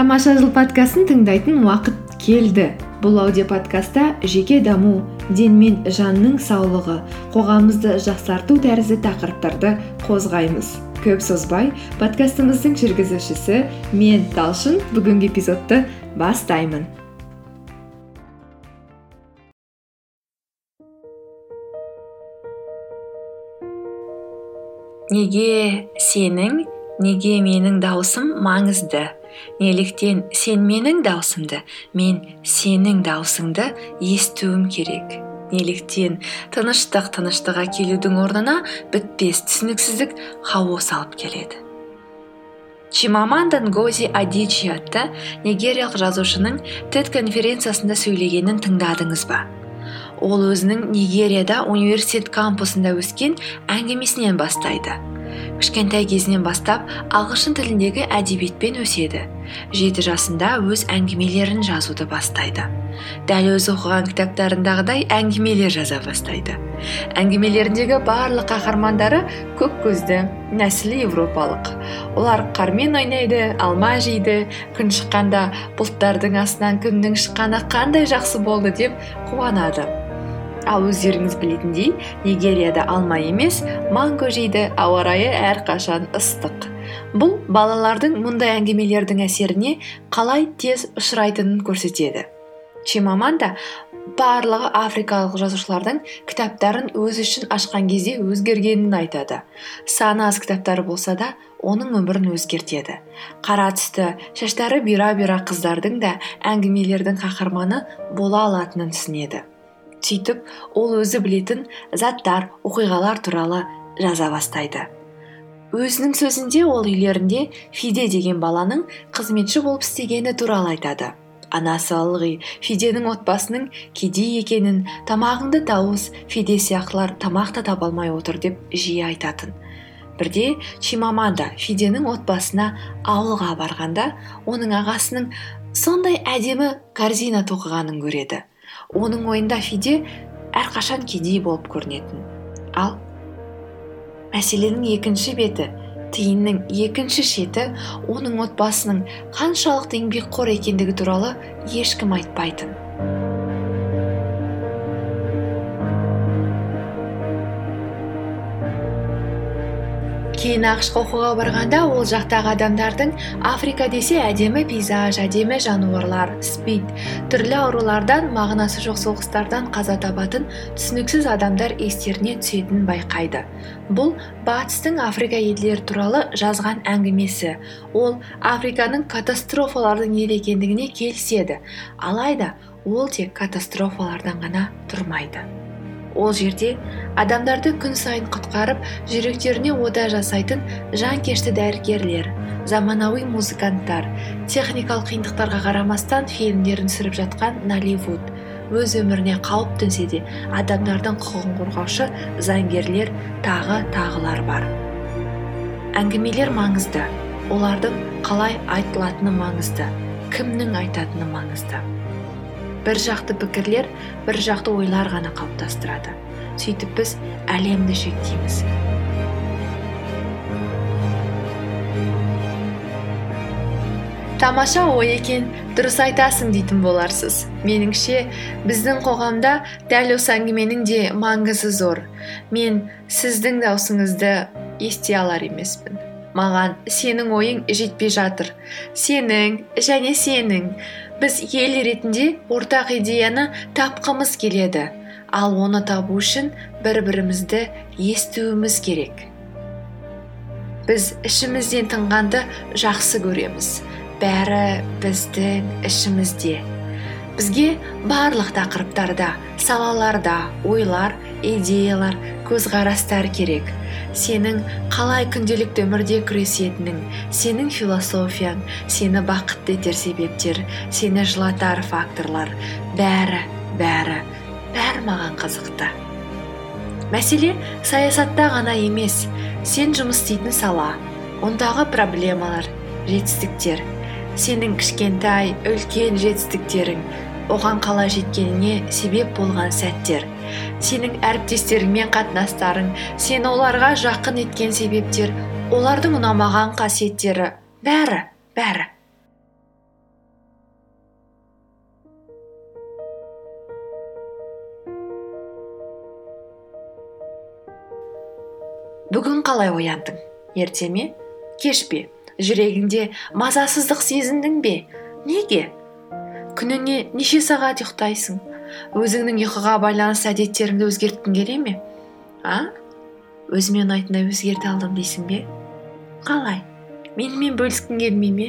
тамаша жыл подкастын тыңдайтын уақыт келді. Бұл аудиоподкастта жеке даму ден мен жанның саулығы қоғамымызды жақсарту тәрізді тақырыптарды қозғаймыз. Көп созбай подкастымыздың жүргізушісі мен талшын бүгінгі эпизодты бастаймын. Неге сенің неге менің даусым маңызды? Неліктен сен менің даусымды мен сенің даусыңды естуім керек. Неліктен тыныштық тыныштыққа келудің орнына бітпес түсініксіздік хаос алып келеді. Чимаманда ngozi адичи атты нигериялық жазушының тед конференциясында сөйлегенін тыңдадыңыз ба? Ол өзінің нигерияда университет кампусында өскен әңгімесінен бастайды. Кішкентай кезінен бастап ағылшын тіліндегі әдебиетпен өседі. Жеті жасында өз әңгімелерін жазуды бастайды. Дәл өзі оқыған кітаптарындағыдай әңгімелер жаза бастайды. Әңгімелеріндегі барлық қаһармандары көк көзді нәсілі европалық. Олар қармен ойнайды алма жейді күн шыққанда бұлттардың астынан күннің шыққаны қандай жақсы болды деп қуанады. Ал өздеріңіз білетіндей нигерияда алма емес манго жейді ауа райы әрқашан ыстық. Бұл балалардың мұндай әңгімелердің әсеріне қалай тез ұшырайтынын көрсетеді. Чимаманда барлығы африкалық жазушылардың кітаптарын өзі үшін ашқан кезде өзгергенін айтады. Саны аз кітаптары болса да оның өмірін өзгертеді. Қара түсті шаштары бұйра бұйра қыздардың да әңгімелердің қаһарманы бола алатынын түсінеді. Сөйтіп ол өзі білетін заттар оқиғалар туралы жаза бастайды. Өзінің сөзінде ол үйлерінде фиде деген баланың қызметші болып істегені туралы айтады. Анасы ылғи фиденің отбасының кедей екенін тамағыңды тауыс фиде сияқтылар тамақ та таба алмай отыр деп жиі айтатын. Бірде чимаманда фиденің отбасына ауылға барғанда оның ағасының сондай әдемі корзина тоқығанын көреді. Оның ойында фиде әрқашан кедей болып көрінетін. Ал мәселенің екінші беті тиынның екінші шеті оның отбасының қаншалықты еңбекқор екендігі туралы ешкім айтпайтын. Кейін ақш оқуға барғанда ол жақтағы адамдардың африка десе әдемі пейзаж әдемі жануарлар спид түрлі аурулардан мағынасы жоқ соғыстардан қаза табатын түсініксіз адамдар естеріне түсетінін байқайды. Бұл батыстың африка елдері туралы жазған әңгімесі. Ол африканың катастрофалардың ел екендігіне келіседі. Алайда ол тек катастрофалардан ғана тұрмайды. Ол жерде адамдарды күн сайын құтқарып жүректеріне ода жасайтын жанкешті дәрігерлер заманауи музыканттар техникалық қиындықтарға қарамастан фильмдерін түсіріп жатқан наливуд өз өміріне қауіп төнсе де адамдардың құқығын қорғаушы заңгерлер тағы тағылар бар. Әңгімелер маңызды. Олардың қалай айтылатыны маңызды. Кімнің айтатыны маңызды. Бір жақты пікірлер бір жақты ойлар ғана қалыптастырады. Сөйтіп біз әлемді шектейміз. Тамаша ой екен дұрыс айтасың дейтін боларсыз. Меніңше біздің қоғамда дәл осы әңгіменің де маңызы зор. Мен сіздің даусыңызды ести алар емеспін. Маған сенің ойың жетпей жатыр. Сенің және сенің. Біз ел ретінде ортақ идеяны тапқымыз келеді. Ал оны табу үшін бір бірімізді естуіміз керек. Біз ішімізден тыңғанды жақсы көреміз. Бәрі біздің ішімізде. Бізге барлық тақырыптарда салаларда ойлар идеялар көзқарастар керек. Сенің қалай күнделікті өмірде күресетінің сенің философияң сені бақытты етер себептер сені жылатар факторлар бәрі бәрі бәрі маған қызықты. Мәселе саясатта ғана емес сен жұмыс істейтін сала ондағы проблемалар жетістіктер сенің кішкентай үлкен жетістіктерің оған қалай жеткеніне себеп болған сәттер сенің әріптестеріңмен қатынастарың сені оларға жақын еткен себептер олардың ұнамаған қасиеттері. Бәрі бәрі. Бүгін қалай ояндың? Ерте ме? Кеш пе? Жүрегіңде мазасыздық сезіндің бе? Неге? Күніне неше сағат ұйықтайсың? Өзіңнің ұйқыға байланысты әдеттеріңді өзгерткің келе ме? А? Өзіме ұнайтындай өзгерте алдым дейсің бе? Қалай? Менімен бөліскің келмей ме?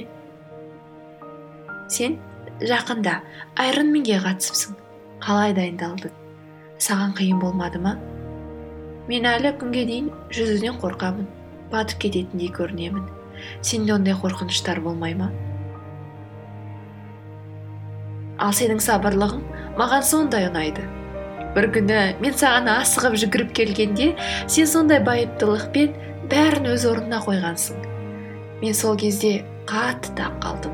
Сен жақында айронменге қатысыпсың. Қалай дайындалдың? Саған қиын болмады ма? Мен әлі күнге дейін жүзуден қорқамын. Батып кететіндей көрінемін. Сенде ондай қорқыныштар болмай ма? Ал сенің сабырлығың маған сондай ұнайды. бір күні мен саған асығып жүгіріп келгенде сен сондай байыптылықпен бәрін өз орнына қойғансың. мен сол кезде қатты таң қалдым.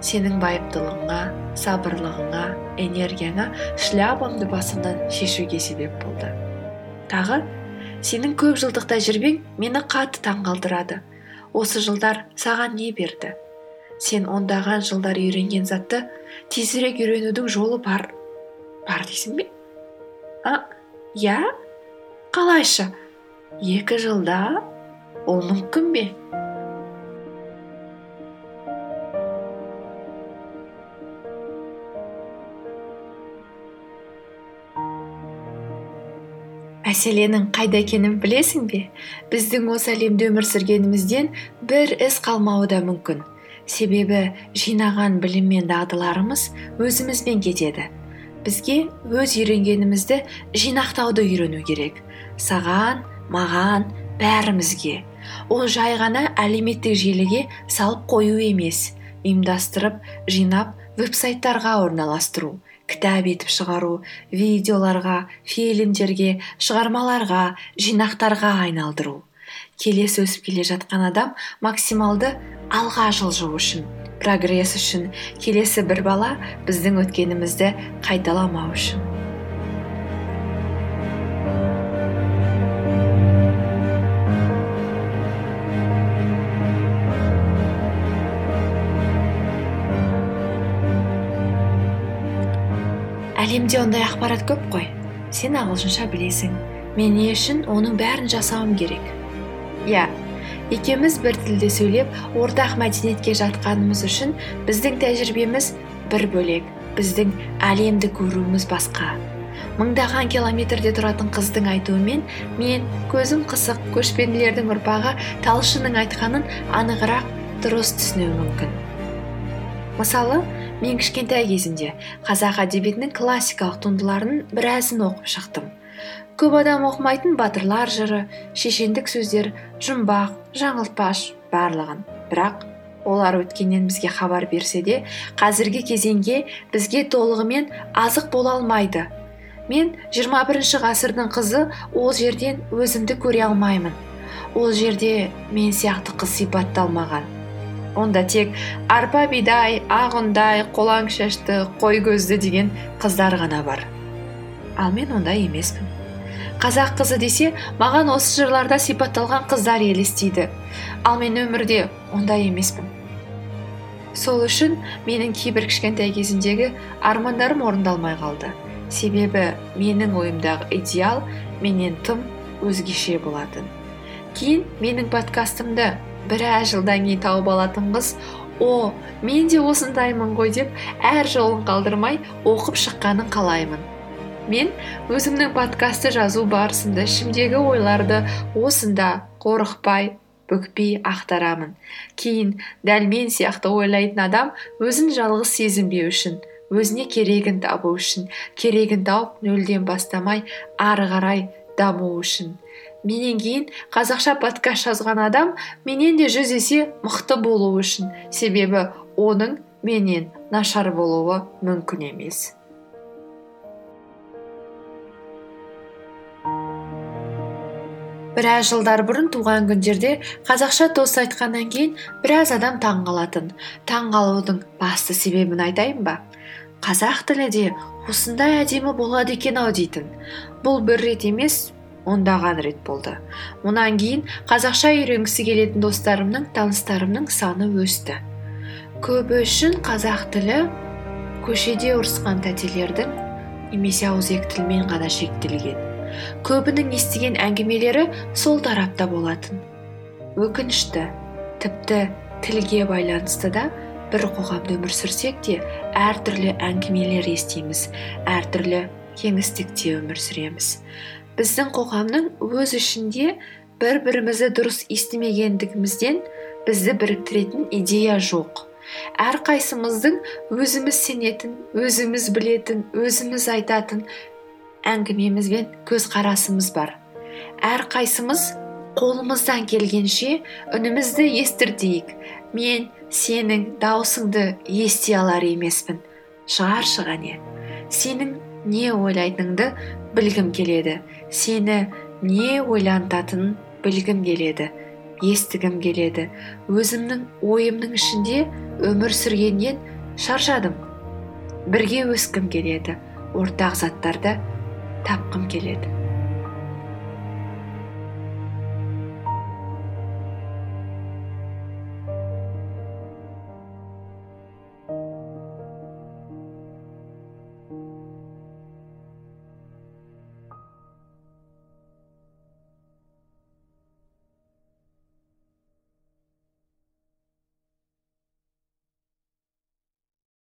сенің байыптылығыңа сабырлығыңа энергияңа шляпамды басымнан шешуге себеп болды. тағы сенің көп жылдық тәжірибең мені қатты таңғалдырады. осы жылдар саған не берді? Сен ондаған жылдар үйренген затты тезірек үйренудің жолы бар бар дейсің бе? А? Иә? Қалайша? Екі жылда? Ол мүмкін бе? Мәселенің қайда екенін білесің бе? Біздің осы әлемде өмір сүргенімізден бір із қалмауы да мүмкін. Себебі жинаған білім мен дағдыларымыз өзімізбен кетеді. Бізге өз үйренгенімізді жинақтауды үйрену керек. Саған маған бәрімізге. Ол жай ғана әлеуметтік желіге салып қою емес. Ұйымдастырып жинап веб сайттарға орналастыру кітап етіп шығару видеоларға фильмдерге шығармаларға жинақтарға айналдыру. Келесі өсіп келе жатқан адам максималды алға жылжу үшін прогресс үшін келесі бір бала біздің өткенімізді қайталамау үшін. Әлемде ондай ақпарат көп қой. Сен ағылшынша білесің. Мен не үшін оның бәрін жасауым керек. Иә екеуміз бір тілде сөйлеп ортақ мәдениетке жатқанымыз үшін біздің тәжірибеміз бір бөлек біздің әлемді көруіміз басқа. Мыңдаған километрде тұратын қыздың айтуымен мен көзім қысық көшпенділердің ұрпағы талшынның айтқанын анығырақ дұрыс түсінуім мүмкін. Мысалы мен кішкентай кезімде қазақ әдебиетінің классикалық туындыларының біразын оқып шықтым. Көп адам оқымайтын батырлар жыры шешендік сөздер жұмбақ жаңылтпаш барлығын. Бірақ олар өткеннен бізге хабар берсе де қазіргі кезеңге бізге толығымен азық бола алмайды. Мен 21 бірінші ғасырдың қызы ол жерден өзімді көре алмаймын. Ол жерде мен сияқты қыз сипатталмаған. Онда тек арпа бидай ақ ұндай қолаң шашты қой көзді деген қыздар ғана бар. Ал мен ондай емеспін. Қазақ қызы десе маған осы жырларда сипатталған қыздар елестейді. Ал мен өмірде ондай емеспін. Сол үшін менің кейбір кішкентай кезімдегі армандарым орындалмай қалды. Себебі менің ойымдағы идеал менен тым өзгеше болатын. Кейін менің подкастымды біраз жылдан кейін тауып алатын қыз о мен де осындаймын ғой деп әр жолын қалдырмай оқып шыққанын қалаймын. Мен өзімнің подкастты жазу барысында ішімдегі ойларды осында қорықпай бүкпей ақтарамын. Кейін дәл мен сияқты ойлайтын адам өзін жалғыз сезінбеу үшін өзіне керегін табу үшін керегін тауып нөлден бастамай ары қарай даму үшін. Менен кейін қазақша подкаст жазған адам менен де жүз есе мықты болу үшін. Себебі оның менен нашар болуы мүмкін емес. Біраз жылдар бұрын туған күндерде қазақша тост айтқаннан кейін біраз адам таң қалатын таң қалудың басты себебін айтайын ба? Қазақ тілі де осындай әдемі болады екен ау дейтін. Бұл бір рет емес ондаған рет болды. Мұнан кейін қазақша үйренгісі келетін достарымның таныстарымның саны өсті. Көбі үшін қазақ тілі көшеде ұрысқан тәтелердің немесе ауызекі тілмен ғана шектелген. Көбінің естіген әңгімелері сол тарапта болатын. Өкінішті тіпті тілге байланысты да бір қоғамда өмір сүрсек те әртүрлі әңгімелер естиміз әртүрлі кеңістікте өмір сүреміз. Біздің қоғамның өз ішінде бір бірімізді дұрыс естімегендігімізден бізді біріктіретін идея жоқ. Әрқайсымыздың өзіміз сенетін өзіміз білетін өзіміз айтатын әңгімеміз бен көзқарасымыз бар. Әрқайсымыз қолымыздан келгенше үнімізді естіртейік. Мен сенің даусыңды ести алар емеспін. Шығаршы қане сенің не ойлайтыныңды білгім келеді. Сені не ойлантатынын білгім келеді. Естігім келеді. Өзімнің ойымның ішінде өмір сүргеннен шаршадым. Бірге өскім келеді. Ортақ заттарды тапқым келеді.